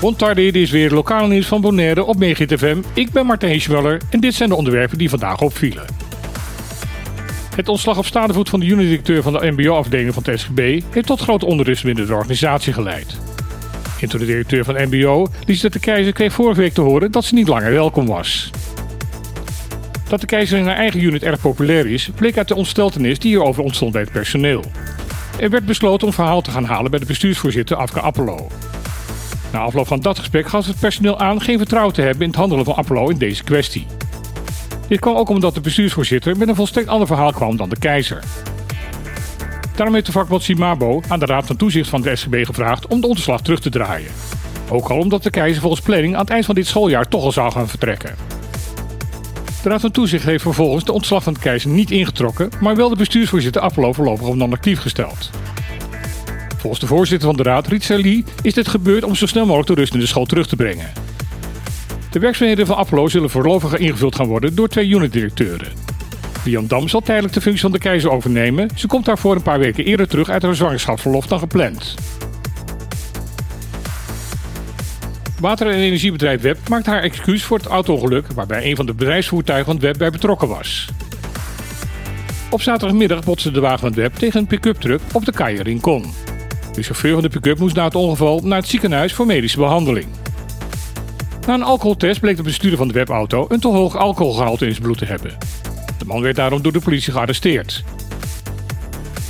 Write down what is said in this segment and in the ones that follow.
Bontardi, dit is weer lokaal nieuws van Bonaire op Megit FM. Ik ben Martijn Schweller en dit zijn de onderwerpen die vandaag opvielen. Het ontslag op staande voet van de unitdirecteur van de MBO-afdeling van het SGB heeft tot grote onrust binnen de organisatie geleid. De directeur van MBO, Lisette de Keizer, kreeg vorige week te horen dat ze niet langer welkom was. Dat de keizer in haar eigen unit erg populair is, bleek uit de ontsteltenis die hierover ontstond bij het personeel. Er werd besloten om verhaal te gaan halen bij de bestuursvoorzitter Afka Appelo. Na afloop van dat gesprek gaf het personeel aan geen vertrouwen te hebben in het handelen van Appelo in deze kwestie. Dit kwam ook omdat de bestuursvoorzitter met een volstrekt ander verhaal kwam dan de keizer. Daarom heeft de vakbond Simabo aan de Raad van Toezicht van de SCB gevraagd om de ontslag terug te draaien. Ook al omdat de keizer volgens planning aan het eind van dit schooljaar toch al zou gaan vertrekken. De Raad van Toezicht heeft vervolgens de ontslag van de keizer niet ingetrokken, maar wel de bestuursvoorzitter Appelo voorlopig op non-actief gesteld. Volgens de voorzitter van de raad, Ritsa Lee, is dit gebeurd om zo snel mogelijk de rust in de school terug te brengen. De werkzaamheden van Appelo zullen voorlopig ingevuld gaan worden door twee unitdirecteuren. Lian Dam zal tijdelijk de functie van de keizer overnemen. Ze komt daarvoor een paar weken eerder terug uit haar zwangerschapsverlof dan gepland. Water- en energiebedrijf Web maakt haar excuus voor het auto-ongeluk waarbij een van de bedrijfsvoertuigen van Web bij betrokken was. Op zaterdagmiddag botste de wagen van Web tegen een pick-up truck op de Kaja Rincon. De chauffeur van de pick-up moest na het ongeval naar het ziekenhuis voor medische behandeling. Na een alcoholtest bleek de bestuurder van de webauto een te hoog alcoholgehalte in zijn bloed te hebben. De man werd daarom door de politie gearresteerd.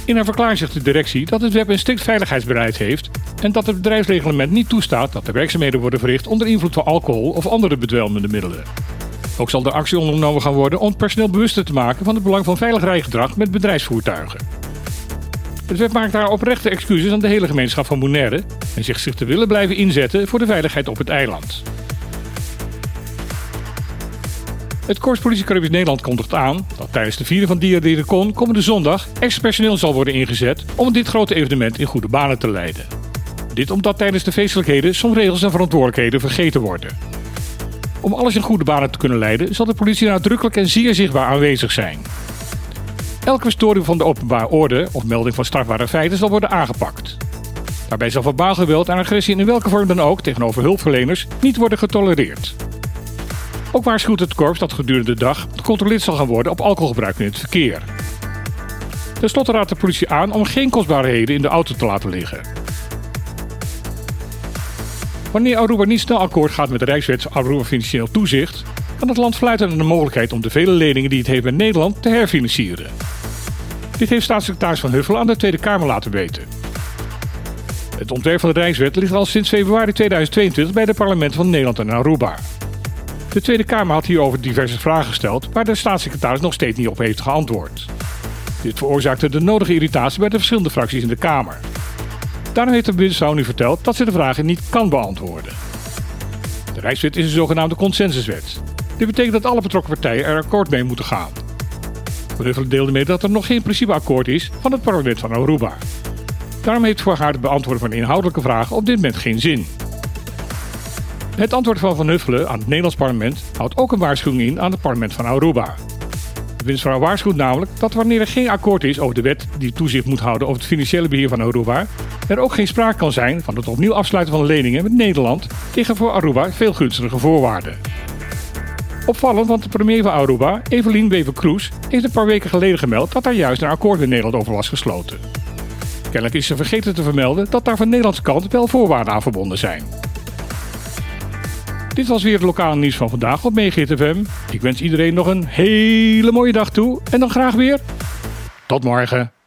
In haar verklaring zegt de directie dat het web een strikt veiligheidsbeleid heeft en dat het bedrijfsreglement niet toestaat dat er werkzaamheden worden verricht onder invloed van alcohol of andere bedwelmende middelen. Ook zal er actie ondernomen gaan worden om het personeel bewuster te maken van het belang van veilig rijgedrag met bedrijfsvoertuigen. Het web maakt daar oprechte excuses aan de hele gemeenschap van Bonaire en zegt zich te willen blijven inzetten voor de veiligheid op het eiland. Het Korps Politie Nederland kondigt aan dat tijdens de vieren van Dia de komende zondag extra personeel zal worden ingezet om dit grote evenement in goede banen te leiden. Dit omdat tijdens de feestelijkheden soms regels en verantwoordelijkheden vergeten worden. Om alles in goede banen te kunnen leiden zal de politie nadrukkelijk en zeer zichtbaar aanwezig zijn. Elke verstoring van de openbare orde of melding van strafbare feiten zal worden aangepakt. Daarbij zal verbaal geweld en agressie in welke vorm dan ook tegenover hulpverleners niet worden getolereerd. Ook waarschuwt het korps dat gedurende de dag gecontroleerd zal gaan worden op alcoholgebruik in het verkeer. Ten slotte raadt de politie aan om geen kostbaarheden in de auto te laten liggen. Wanneer Aruba niet snel akkoord gaat met de Rijkswet Aruba Financieel Toezicht, kan het land fluiten aan de mogelijkheid om de vele leningen die het heeft met Nederland te herfinancieren. Dit heeft staatssecretaris Van Huffel aan de Tweede Kamer laten weten. Het ontwerp van de Rijkswet ligt al sinds februari 2022 bij de parlementen van Nederland en Aruba. De Tweede Kamer had hierover diverse vragen gesteld, waar de staatssecretaris nog steeds niet op heeft geantwoord. Dit veroorzaakte de nodige irritatie bij de verschillende fracties in de Kamer. Daarom heeft de Bundestag nu verteld dat ze de vragen niet kan beantwoorden. De Rijkswet is een zogenaamde consensuswet. Dit betekent dat alle betrokken partijen er akkoord mee moeten gaan. Ruffelen deelde mee dat er nog geen principeakkoord is van het parlement van Aruba. Daarom heeft voor haar het beantwoorden van inhoudelijke vragen op dit moment geen zin. Het antwoord van Van Huffelen aan het Nederlands parlement houdt ook een waarschuwing in aan het parlement van Aruba. De winstvrouw waarschuwt namelijk dat wanneer er geen akkoord is over de wet die toezicht moet houden over het financiële beheer van Aruba, er ook geen sprake kan zijn van het opnieuw afsluiten van leningen met Nederland tegen voor Aruba veel gunstige voorwaarden. Opvallend, want de premier van Aruba, Evelien Wever-Kroes, heeft een paar weken geleden gemeld dat daar juist een akkoord met Nederland over was gesloten. Kennelijk is ze vergeten te vermelden dat daar van de Nederlandse kant wel voorwaarden aan verbonden zijn. Dit was weer het lokale nieuws van vandaag op FM. Ik wens iedereen nog een hele mooie dag toe en dan graag weer tot morgen.